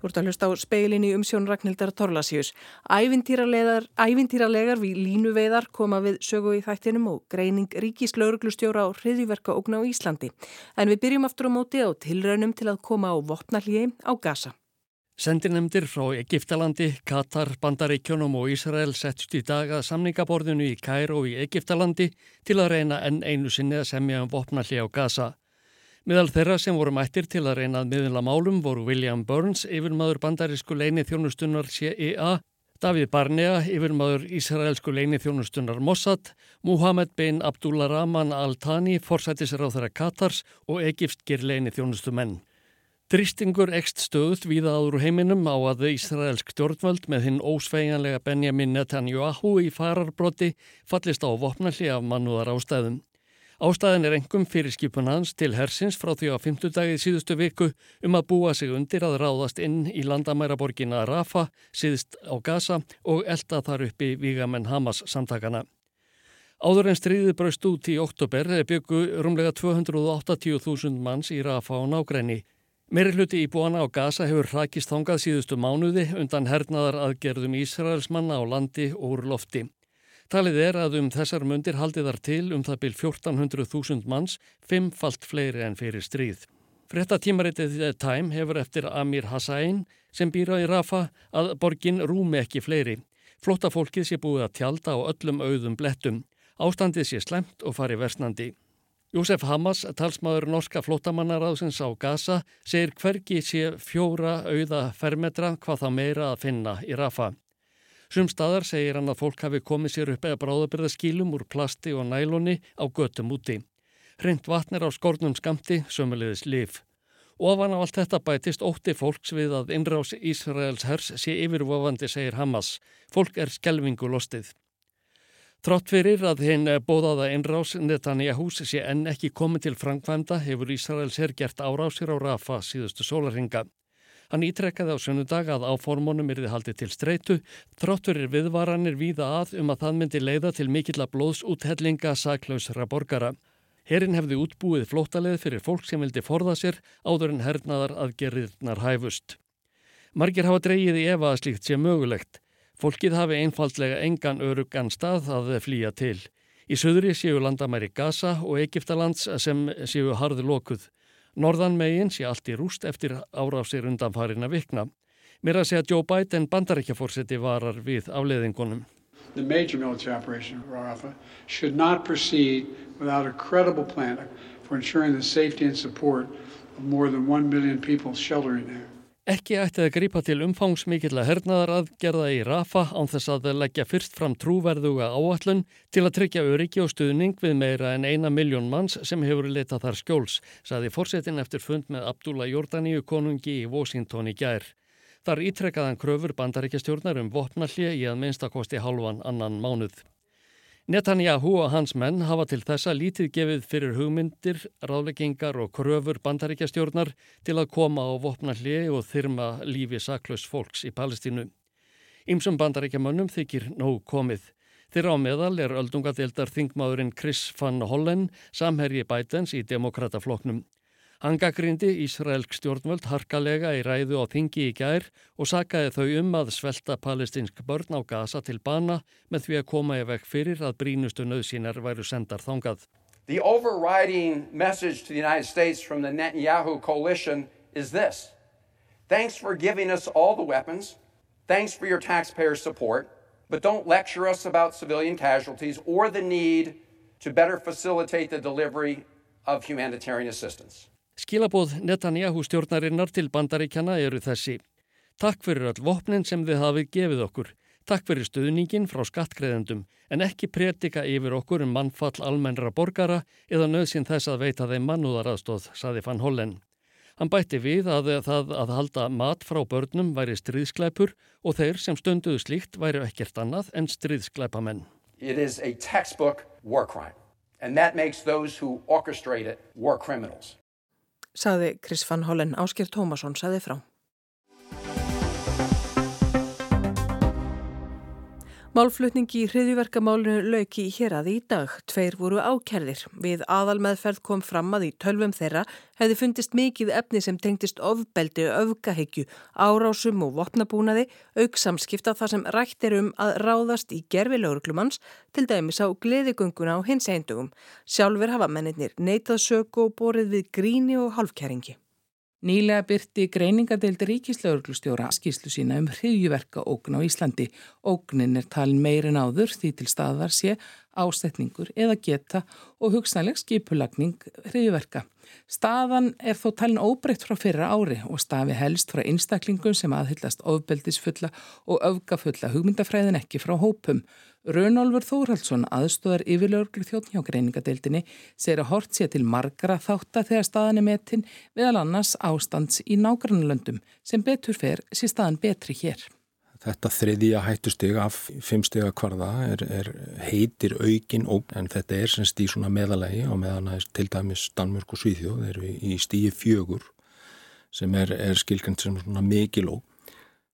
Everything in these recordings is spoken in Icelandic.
Þú ert að hlusta á speilin í umsjón Ragnhildar Torlasjus. Ævintýralegar við línuveiðar koma við sögu í þættinum og greining ríkis lauruglustjóra á hriðiverka ógna á Íslandi. En við byrjum aftur á móti á tilraunum til að koma á vopnallíi á Gaza. Sendinemdir frá Egiptalandi, Katar, Bandaríkjónum og Ísrael settst í dag að samningaborðinu í Kæró í Egiptalandi til að reyna enn einu sinni að semja um vopnallíi á Gaza. Miðal þeirra sem voru mættir til að reynað miðunla málum voru William Burns, yfirmaður bandarísku leini þjónustunnar CIA, Davíð Barnea, yfirmaður Ísraelsku leini þjónustunnar Mossad, Muhammed bin Abdullah Rahman Al-Thani, forsættisráð þeirra Katars og Egipskir leini þjónustumenn. Dristingur ekst stöðut víða áður heiminum á að Ísraelsk stjórnvöld með hinn ósveiganlega Benjamin Netanyahu í fararbrotti fallist á vopnalli af mannúðar ástæðum. Ástæðin er engum fyrir skipun hans til hersins frá því á 50 dagið síðustu viku um að búa sig undir að ráðast inn í landamæraborgina Rafa, síðust á Gaza og elda þar uppi Vígamenn Hamas samtakana. Áður en stríðið braust út í oktober byggu rúmlega 280.000 manns í Rafa og nágræni. Meiri hluti íbúana á Gaza hefur hrakist þongað síðustu mánuði undan hernaðar aðgerðum Ísraelsmanna á landi og úr lofti. Talið er að um þessar mundir haldiðar til um það byl 1400.000 manns, fimmfalt fleiri en fyrir stríð. Frettatímaritið The Time hefur eftir Amir Hassain sem býra í Rafa að borgin rúmi ekki fleiri. Flótafólkið sé búið að tjalda á öllum auðum blettum. Ástandið sé slemt og fari versnandi. Jósef Hamas, talsmaður norska flótamannaráðsins á Gaza, segir hvergi sé fjóra auða fermetra hvað það meira að finna í Rafa. Sum staðar segir hann að fólk hafi komið sér upp eða bráðabirðaskílum úr plasti og næloni á göttum úti. Hreint vatnir á skornum skamti, sömulegðis liv. Ofan á allt þetta bætist ótti fólks við að innrás Ísraels hers sé yfirvofandi, segir Hamas. Fólk er skelvingu lostið. Trátt fyrir að hinn bóðaða innrás Netanyahu sé enn ekki komið til framkvæmda hefur Ísraels herr gert árásir á Rafa síðustu sólarhinga. Hann ítrekkaði á sunnudag að áformunum yrði haldið til streitu, þrátturir viðvaranir víða að um að það myndi leiða til mikill að blóðsúthellinga saklausra borgara. Herin hefði útbúið flótaleið fyrir fólk sem vildi forða sér áður en hernaðar aðgerriðnar hæfust. Margir hafa dreyið í efa að slíkt sé mögulegt. Fólkið hafi einfaldlega engan örugan stað að flýja til. Í söðri séu landamæri Gaza og Egiptalands sem séu harðu lokuð. Norðan megin sé allt í rúst eftir árásir undanfarina vikna. Mér að segja Joe Biden bandaríkjafórseti varar við afleðingunum. The major military operation of Rafah should not proceed without a credible plan for ensuring the safety and support of more than one million people sheltering there. Ekki ætti að grípa til umfangsmikilla hernaðar aðgerða í Rafa án þess að leggja fyrst fram trúverðuga áallun til að tryggja öryggi og stuðning við meira en eina miljón manns sem hefur letað þar skjóls, saði fórsetin eftir fund með Abdullah Jordaníu konungi í Washington í gær. Þar ítrekkaðan kröfur bandaríkjastjórnar um vopnallið í að minnstakosti halvan annan mánuð. Netanyahu og hans menn hafa til þessa lítið gefið fyrir hugmyndir, ráðleggingar og kröfur bandaríkjastjórnar til að koma á vopna hlið og þyrma lífi saklaus fólks í Palestínu. Ymsum bandaríkjamönnum þykir nóg komið. Þeirra á meðal er öldungadeildar þingmaðurinn Chris Van Hollen, samherji Bidens í demokratafloknum. Hann gaggrindi Ísraelsk stjórnvöld harkalega í ræðu á þingi í gær og sakaði þau um að svelta palestinsk börn á gasa til bana með því að koma í vekk fyrir að brínustu nöðsínar væru sendar þangað. The overriding message to the United States from the Netanyahu coalition is this. Thanks for giving us all the weapons. Thanks for your taxpayer support. But don't lecture us about civilian casualties or the need to better facilitate the delivery of humanitarian assistance. Skilabóð Netanyahu stjórnarinnar til bandaríkjana eru þessi. Takk fyrir all vopnin sem þið hafið gefið okkur. Takk fyrir stuðningin frá skattkreðendum en ekki pretika yfir okkur um mannfall almennra borgara eða nöðsinn þess að veita þeim mannúðaraðstóð, saði Van Hollen. Hann bætti við að það að halda mat frá börnum væri stríðskleipur og þeir sem stunduðu slíkt væri ekkert annað en stríðskleipamenn. It is a textbook war crime that makes those who orchestrate it war criminals saði Chris van Hollen Ásker Tómasson saði frá. Málflutningi í hriðjuverkamálinu lauki hér aði í dag. Tveir voru ákerðir. Við aðal meðferð kom fram að í tölvum þeirra hefði fundist mikið efni sem tengtist ofbeldi, öfgaheggju, árásum og vopnabúnaði, auk samskipta þar sem rætt er um að ráðast í gerfi lögurklumans, til dæmis á gleðigönguna á hins eindugum. Sjálfur hafa mennir neitað söku og borið við gríni og halvkæringi. Nýlega byrti greiningadeildi ríkislauglustjóra skýslu sína um hriðjuverka ógn á Íslandi. Ógnin er talin meirin áður því til staðar sé ásetningur eða geta og hugsanleg skipulagning hriðjuverka. Staðan er þó talin óbreytt frá fyrra ári og stafi helst frá einstaklingum sem aðhyllast ofbeldisfulla og öfgafulla hugmyndafræðin ekki frá hópum. Rönolfur Þórhaldsson, aðstóðar yfirlörglu þjóttn hjá greiningadeildinni, segir að hort sé til margra þáttar þegar staðan er metin viðal annars ástands í nágrannlöndum sem betur fer sé staðan betri hér. Þetta þriðja hættusteg af fimmstega kvarða er, er heitir aukin ógn en þetta er semst í svona meðalagi og meðan að til dæmis Danmörk og Svíþjóð eru í stíi fjögur sem er, er skilkend sem svona mikil ógn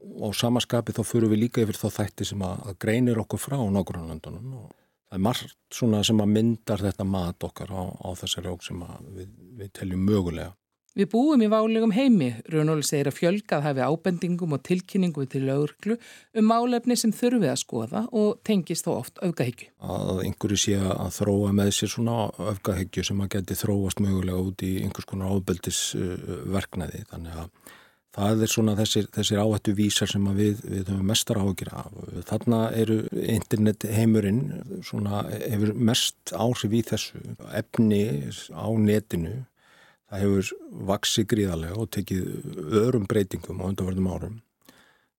og samaskapi þá fyrir við líka yfir þá þætti sem að, að greinir okkur frá nágrunlandunum og það er margt svona sem að myndar þetta mat okkar á, á þessari óg sem við, við teljum mögulega. Við búum í válegum heimi, Rúnóli segir að fjölgað hafi ábendingum og tilkynningu til lögurklu um málefni sem þurfið að skoða og tengist þó oft öfgahyggju. Að einhverju sé að þróa með sér svona öfgahyggju sem að geti þróast mögulega út í einhvers konar ábeldisverknæði þannig að Það er svona þessir, þessir áhættu vísar sem við, við höfum mestar áhugir af. Þarna eru internet heimurinn svona hefur mest áhrif í þessu efni á netinu. Það hefur vaksið gríðarlega og tekið öðrum breytingum á undanverðum árum.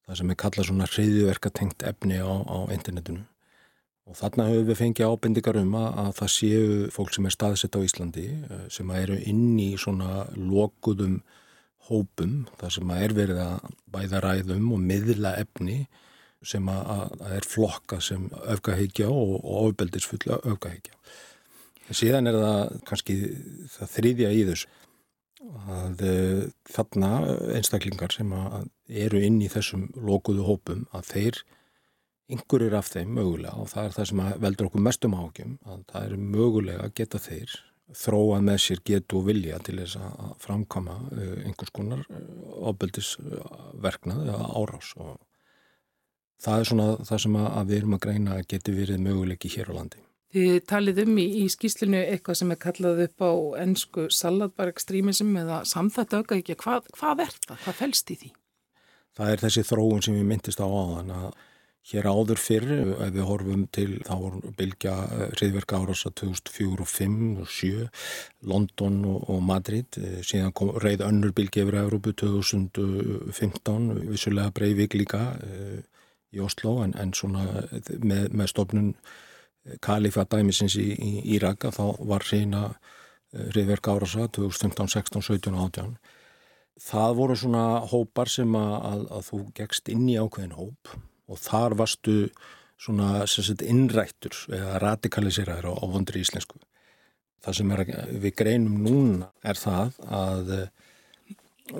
Það sem er kallað svona hriðiverka tengt efni á, á internetinu. Og þarna höfum við fengið ábendingar um að, að það séu fólk sem er staðsett á Íslandi eh, sem eru inn í svona lokuðum hópum þar sem að er verið að bæða ræðum og miðla efni sem að, að er flokka sem öfgaheikja og, og ofbeldisfulla öfgaheikja. Síðan er það kannski það þriðja í þessu að uh, þarna einstaklingar sem eru inn í þessum lokuðu hópum að þeir yngurir af þeim mögulega og það er það sem veldur okkur mestum ágjum að það er mögulega að geta þeir þróað með sér getu og vilja til þess að framkama uh, einhvers konar ofbeldisverknað uh, eða árás og það er svona það sem að við erum að greina geti verið möguleiki hér á landi. Þið talið um í, í skýslinu eitthvað sem er kallað upp á ennsku salatbarekstrímism eða samþættu auka ekki. Hvað, hvað er það? Hvað fælst í því? Það er þessi þróun sem við myndist á áðan að Hér áður fyrr, ef við horfum til, þá voru Bilgja hriðverka árasa 2004 og 2005 og 2007, London og, og Madrid, eh, síðan kom reið önnur Bilgja yfir Európu 2015, vissulega Breivik líka e, í Oslo, en, en svona með, með stofnun Kalifa dæmisins í, í Íraka, þá var sína hriðverka árasa 2015, 16, 17 og 18. Það voru svona hópar sem að, að, að þú gegst inn í ákveðin hóp og þar varstu svona sagt, innrættur eða radikaliseraður á, vondri íslensku. Það sem er, við greinum núna er það að eh,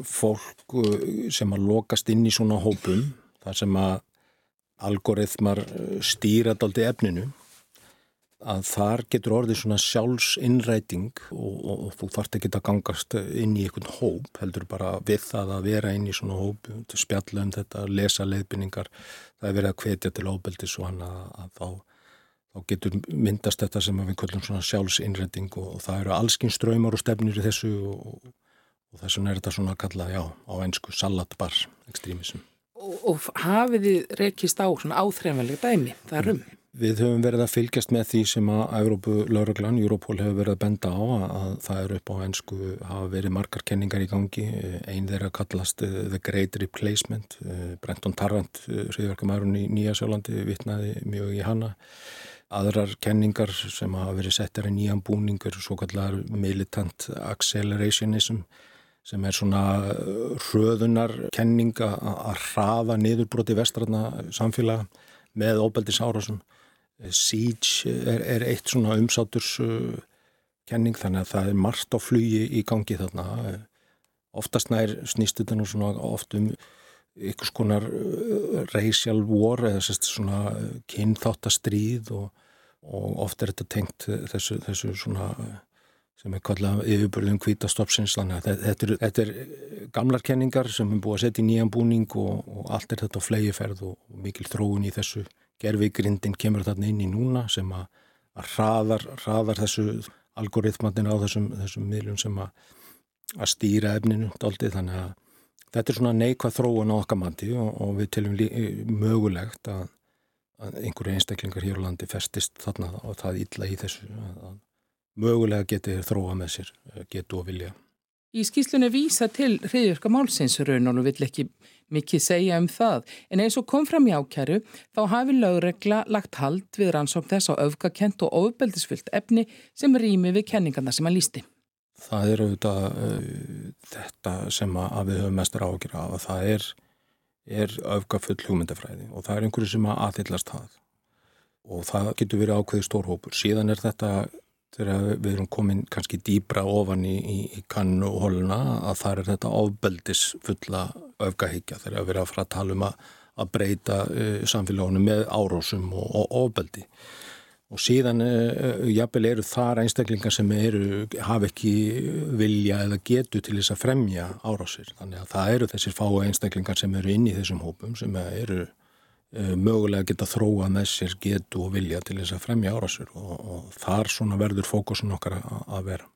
fólk eh, sem að lokast inn í svona hópum, það sem að algoritmar eh, stýrat aldrei efninu að þar getur orðið svona sjálfsinnræting og, og, og þú þarft ekki að gangast inn í einhvern hóp heldur bara við það að vera inn í svona hóp spjalla um þetta, lesa leiðbynningar það er verið að hvetja til óbeldis og hann að, þá, þá getur myndast þetta sem við kallum svona sjálfsinnræting og, og það eru allskinn ströymar og stefnir í þessu og þess vegna er þetta svona að kalla, já, á einsku salatbar ekstremism. Og hafið þið rekist á svona áþrefnvelega dæmi þar um? Við höfum verið að fylgjast með því sem að Európu lauraglan, Europol hefur verið að benda á að það eru upp á ennsku hafa verið margar kenningar í gangi. Einn þeirra kallast uh, The Great Replacement. Uh, Brenton Tarrant, hriðverkamærun uh, í Nýja Sjálandi vitnaði mjög í hana. Aðrar kenningar sem hafa verið settar í nýjan búningur svo kallar militant accelerationism sem er svona hröðunar kenning að hrafa niðurbroti vestræna samfélaga með óbeldis árásum Siege er, er eitt svona umsáturs uh, kenning þannig að það er margt á flugi í gangi þarna. Oftast nær snýst þetta nú svona oft um ykkur skonar uh, racial war eða sérst svona kynþáttastríð og, og oft er þetta tengt þessu, þessu svona sem er kallað yfirbörðum kvítastopsins þannig að þetta þetta er gamlar kenningar sem er búið að setja í nýjan búning og, og allt er þetta flegiferð og, og mikil þróun í þessu gerfigrindin kemur þarna inn í núna sem að, að hraðar, hraðar þessu algoritmatin á þessum, þessum miðlum sem að, að stýra efninu daldið þannig að þetta er svona neikvað þróun á okkar mandi og, og við teljum mögulegt að, að einhverju einstaklingar hér á landi festist þarna og það illa í þessu að mögulega getið þróa með sér, getu og vilja. Í skýslunni vísa til hriðjörka málsins raun og vill ekki mikið segja um það, en eins og kom fram í ákjæru þá hafi lögregla lagt hald við rannsók þess á öfgakent og ofbeldisfyllt efni sem rými við kenningarna sem að lísti. Það er auðvitað uh, þetta sem að við höfum mestur ágjör af að það er, er öfgafull hugmyndafræði og það er einhverju sem að aðhyllast það og það getur verið ákveði stórhópur. Síðan er þetta þegar við erum komin kannski dýbra ofan í, í, í kannu og holuna að það er þetta ofbeldis fulla öfgahyggja þegar við erum að fara að tala um að, að breyta uh, samfélagunum með árósum og, og ofbeldi. Og síðan uh, jafnvel eru þar einstaklingar sem eru, hafa ekki vilja eða getu til þess að fremja árósir þannig að það eru þessir fáu einstaklingar sem eru inn í þessum hópum sem eru Eh, mögulega geta þróa með sér getu og vilja til þess að fremja árásur og, og þar svona verður fókusun okkar að vera.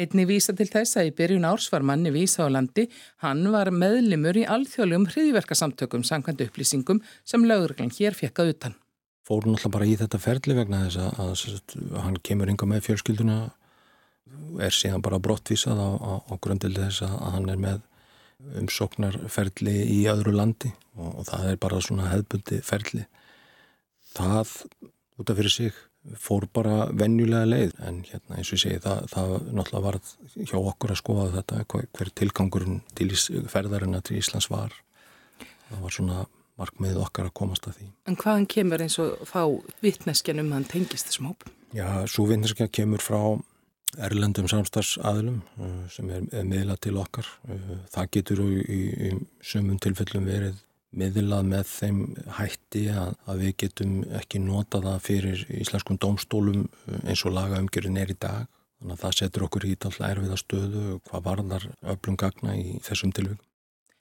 Einni vísa til þess að í byrjun árs var manni vísa á landi, hann var meðlimur í alþjóðlegum hriðverkasamtökum sangkvæmt upplýsingum sem laugurglann hér fekka utan. Fóru náttúrulega bara í þetta ferli vegna þess að, að, að hann kemur yngar með fjölskylduna, er síðan bara brottvísað á, á, á grundil þess að hann er með umsóknarferli í öðru landi og, og það er bara svona hefðbundi ferli. Það út af fyrir sig fór bara vennjulega leið en hérna eins og ég segi það, það náttúrulega var hjá okkur að skoða þetta hver, hver tilgangurinn til ferðarina til Íslands var. Það var svona markmið okkar að komast að því. En hvaðan kemur eins og fá vittneskjan um hann tengist þessum hópum? Já, svo vittneskja kemur frá erlendum samstarfsaðlum uh, sem er, er miðlað til okkar. Uh, það getur í, í, sumum tilfellum verið miðlað með þeim hætti að, að við getum ekki nota það fyrir íslenskum domstólum uh, eins og lagaumgjörðin er í dag. Þannig að það setur okkur í alltaf erfiða stöðu hvað varðar öflum gagna í þessum tilvíkum.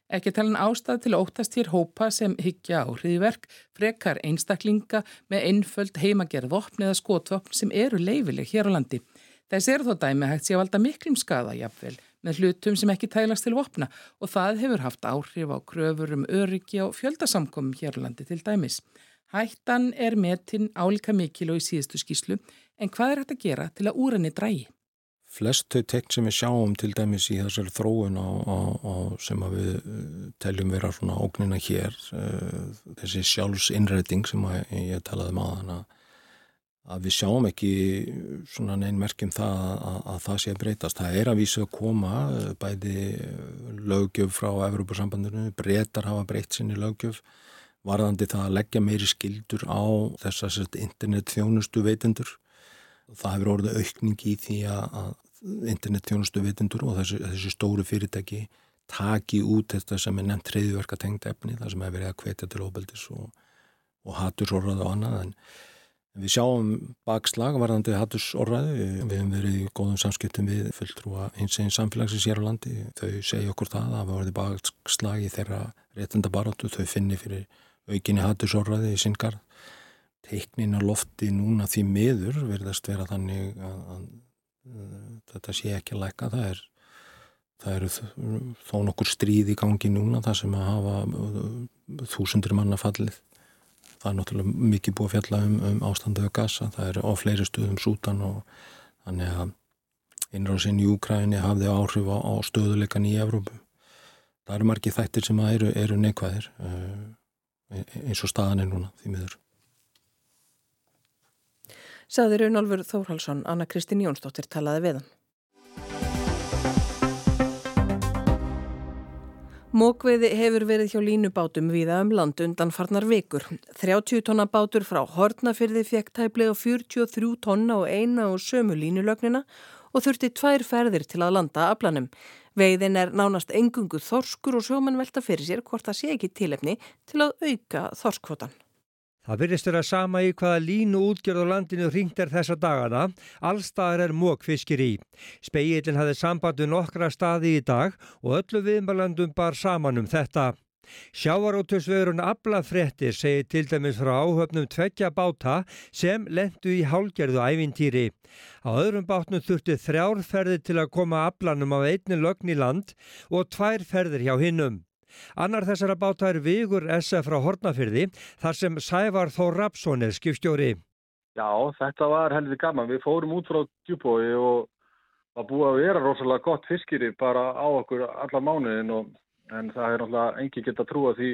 Ekki talan ástæð til að óttast hér hópa sem higgja á hriðverk, frekar einstaklinga með einföld heimagerð vopn eða skotvopn sem eru leifileg hér á landi. Þess er þó dæmi hægt sé að valda miklum skada jafnvel með hlutum sem ekki tælast til vopna og það hefur haft áhrif á kröfur um öryggi og fjöldasamkomum hérlandi til dæmis. Hættan er metinn álika mikil og í síðustu skíslu en hvað er hægt að gera til að úr henni drægi? Flest þau tekn sem við sjáum til dæmis í þessari þróun á, á, á, sem við uh, teljum vera svona ógnina hér, uh, þessi sjálfsinnræting sem ég talaði um á þann að að við sjáum ekki svona neynmerkjum það að, að það sé að breytast. Það er að vísu að koma bæði lögjöf frá Evrópussambandinu, breytar hafa breytt sinni lögjöf, varðandi það að leggja meiri skildur á þess að internet þjónustu veitendur. Það hefur orðið aukning í því að internet þjónustu veitendur og þessi, þessi stóru fyrirtæki taki út þetta sem er nefnt treyðverka tengt efni, það sem hefur verið að hvetja til óbeldis og, og hatur orðað og annað en Við sjáum bakslag varðandi hattusorraði, við hefum verið í góðum samskiptum við fulltrúa eins einn samfélagsins hér á landi. Þau segja okkur það að það var bakslag í þeirra réttendabarátu, þau finni fyrir aukinni hattusorraði í singar. Teiknin á lofti núna því miður verðast vera þannig að, að, að þetta sé ekki að læka. Það er, það eru þó nokkur stríð í gangi núna þar sem að hafa þúsundir manna fallið það er náttúrulega mikið búið að fjalla um, um ástanduðu gasa, það er á fleiri stuðum sútan og þannig að innráðsinn í Úkræni hafði áhrif á, á stöðuleikan í Evrópu. Það eru margi þættir sem eru, eru neikvæðir uh, eins og staðan er núna því miður. Saður Unálfur Þórhalsson, Anna Kristín Jónsdóttir talaði við hann. Mókveiði hefur verið hjá línubátum viða um land undan farnar vikur. 30 tonna bátur frá Hortnafyrði fekk tæplega 43 tonna og eina og sömu línulögnina og þurfti tvær ferðir til að landa aflanum. Veiðin er nánast engungu þorskur og sjóman velta fyrir sér hvort það sé ekki tilefni til að auka þorskvotan. Það virðist vera sama í hvaða línu útgjörð á landinu ringt er þessa dagana. Allstaðar er mókfiskir í. Speillin hafði sambandu nokkra staði í dag og öllu viðmælandum bar saman um þetta. Sjávarótusvegurinn Ablafrettir segir til dæmis frá áhöfnum tveggja báta sem lendu í hálgerðu ævintýri. Á öðrum bátnum þurfti þrjárferðir til að koma Ablanum á einni lögn í land og tvær ferðir hjá hinnum. Annar þessara báta er Vigur SF frá Hortnafyrði þar sem Sævar Þór Rapsson er skipstjóri. Já, þetta var heldur gaman. Við fórum út frá djúbói og það búið að vera rosalega gott fiskiri bara á okkur alla mánuðin og en það er náttúrulega engi gett að trúa því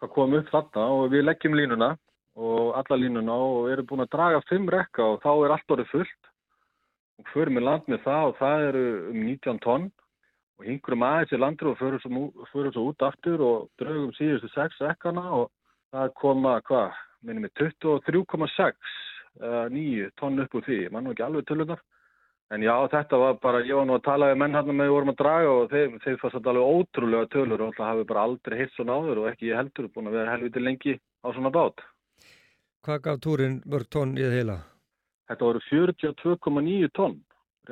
hvað kom upp þarna og við leggjum línuna og alla línuna og erum búin að draga fimm rekka og þá er allt orðið fullt og förum við land með það og það eru um 19 tonn og hingurum aðeins í landur og förum svo, förum svo út aftur og draugum síðustu 6 rekkana og það koma, hvað, minnum við 23,6 9 tonn upp úr því, mann og ekki alveg tölunar En já, þetta var bara, ég var nú að tala við menn hann með við vorum að draga og þeir, þeir fannst þetta alveg ótrúlega tölur og alltaf hafi bara aldrei hitt svona áður og ekki ég heldur búin að vera helviti lengi á svona bát. Hvað gaf túrin mörg tonn í það heila? Þetta voru 42,9 tonn,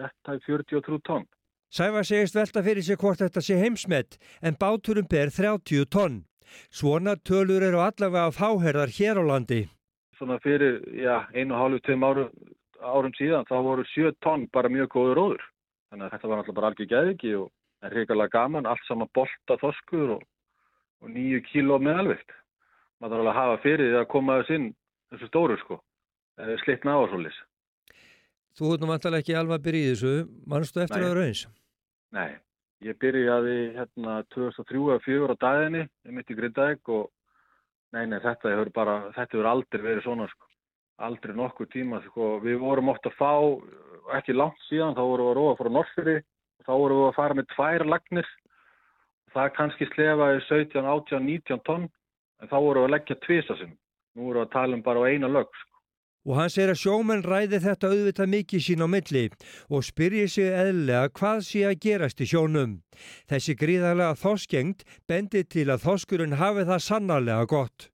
réttæg 43 tonn. Sæfa segist velta fyrir sig hvort þetta sé heimsmet en báturum ber 30 tonn. Svona tölur eru allavega fáherðar hér á landi. Svona fyrir, já, einu og hálfu, tveim áru árum síðan þá voru 7 tonn bara mjög góður róður. Þannig að þetta var náttúrulega bara algjör geðviki og er hrigalega gaman, allt saman bolta þoskur og, og 9 kíló með alvegt. Maður þarf alveg að hafa fyrir því að koma þess inn þessu stóru sko, slitna áhersólis. Þú nú vantilega ekki alveg að byrja í þessu, mannstu eftir að raunins? Nei, ég byrjaði hérna 2003-2004 á daginni, ég mitt í Grindavík og nei, nei, þetta hefur bara, þetta hefur aldrei verið svona sko aldrei nokkur tíma sko. við vorum ofta að fá ekki langt síðan, þá vorum við að róa frá Norrfjörði og þá vorum við að fara með tvær lagnir það kannski slefaði 17, 18, 19 tonn en þá vorum við að leggja tvisa sinn nú vorum við að tala um bara eina lög sko. Og hann segir að sjómenn ræði þetta auðvitað mikið sín á milli og spyrji sig eðlega hvað sé að gerast í sjónum. Þessi gríðarlega þoskengt bendi til að þoskurinn hafi það sannarlega gott.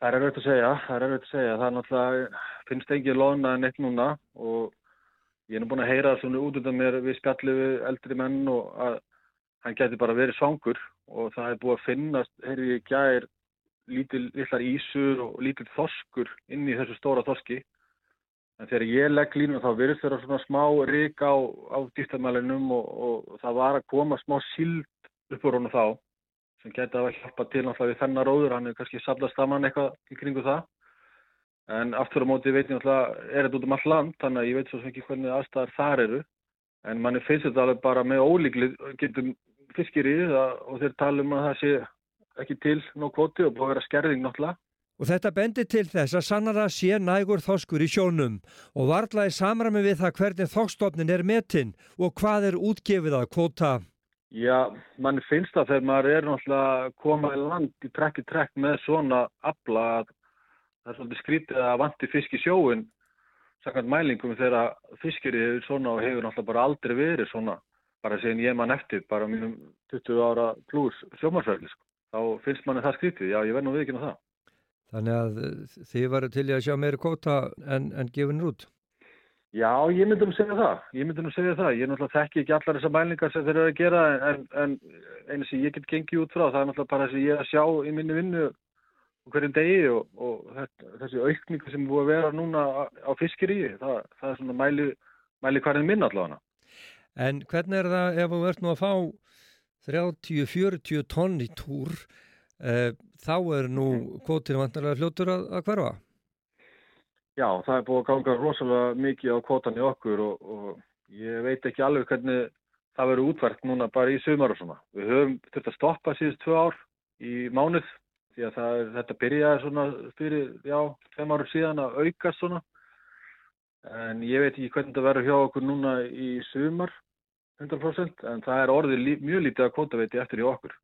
Það er auðvitað að segja, það er auðvitað að segja. Það er náttúrulega, finnst ekki loðna en eitt núna og ég er nú búin að heyra svona út undan mér við spjallu við eldri menn og að hann geti bara verið svangur og það er búið að finnast, heyrði ég gæðir, lítillar ísur og lítill þoskur inn í þessu stóra þoski. En þegar ég legg línu þá virðist þeirra svona smá rík á, á dýstamælinum og, og það var að koma smá síld uppur honu þá sem geti að hjálpa til náttúrulega við þennar óður, hann er kannski saflast saman eitthvað í kringu það. En aftur á móti veit ég náttúrulega, er þetta út um all land, þannig að ég veit svo sem ekki hvernig aðstæðar þar eru. En manni finnst þetta alveg bara með ólíklið, getum fiskir í það og þeir tala um að það sé ekki til nóg kvoti og búið að vera skerðing náttúrulega. Og þetta bendir til þess að sannara sé nægur þoskur í sjónum og varðlaði samræmi við það hvernig þokstofnin er metinn og hvað er útgefið að kvota. Já, mann finnst það þegar maður er náttúrulega að koma í land í trekk í trekk með svona abla að það er svolítið skrítið að vanti fisk í sjóin sakant mælingum þegar fiskir hefur svona og hefur náttúrulega bara aldrei verið svona bara segin ég mann eftir bara mínum 20 ára pluss sjómarsverðli sko. Þá finnst manni það skrítið, já ég verð nú viðkynna það. Þannig að þið varu til að sjá meiri kóta en, en gefinir út? Já, ég myndi um að segja það. Ég myndi um að segja það. Ég náttúrulega þekki ekki allar þessar mælingar sem þeir eru að gera en, en einu sem ég get gengið út frá það er náttúrulega bara þess að ég er að sjá í minni vinnu hverjum degi og, og þetta, þessi aukningu sem búið að vera núna á fiskir í, það, það er svona mæli, mæli hverjum minn allavega. En hvernig er það ef þú ert nú að fá 30-40 tonn í túr, eh, þá er nú kvotinu vantarlega fljótur að, að hverfa? Já, það er búið að ganga rosalega mikið á kvotan í okkur og, og ég veit ekki alveg hvernig það verður útvært núna bara í sumar og svona. Við höfum þurft að stoppa síðust tvö ár í mánuð því að er, þetta byrjaði svona fyrir, já, fem árum síðan að aukast svona. En ég veit ekki hvernig það verður hjá okkur núna í sumar, 100%, en það er orðið lí, mjög lítið að kvota veiti eftir í okkur.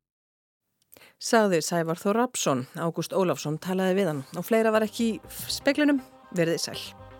Saði Sævar Þór Rapsson, Ágúst Ólafsson talaði við hann og fleira var ekki í speklinum verðið sæl.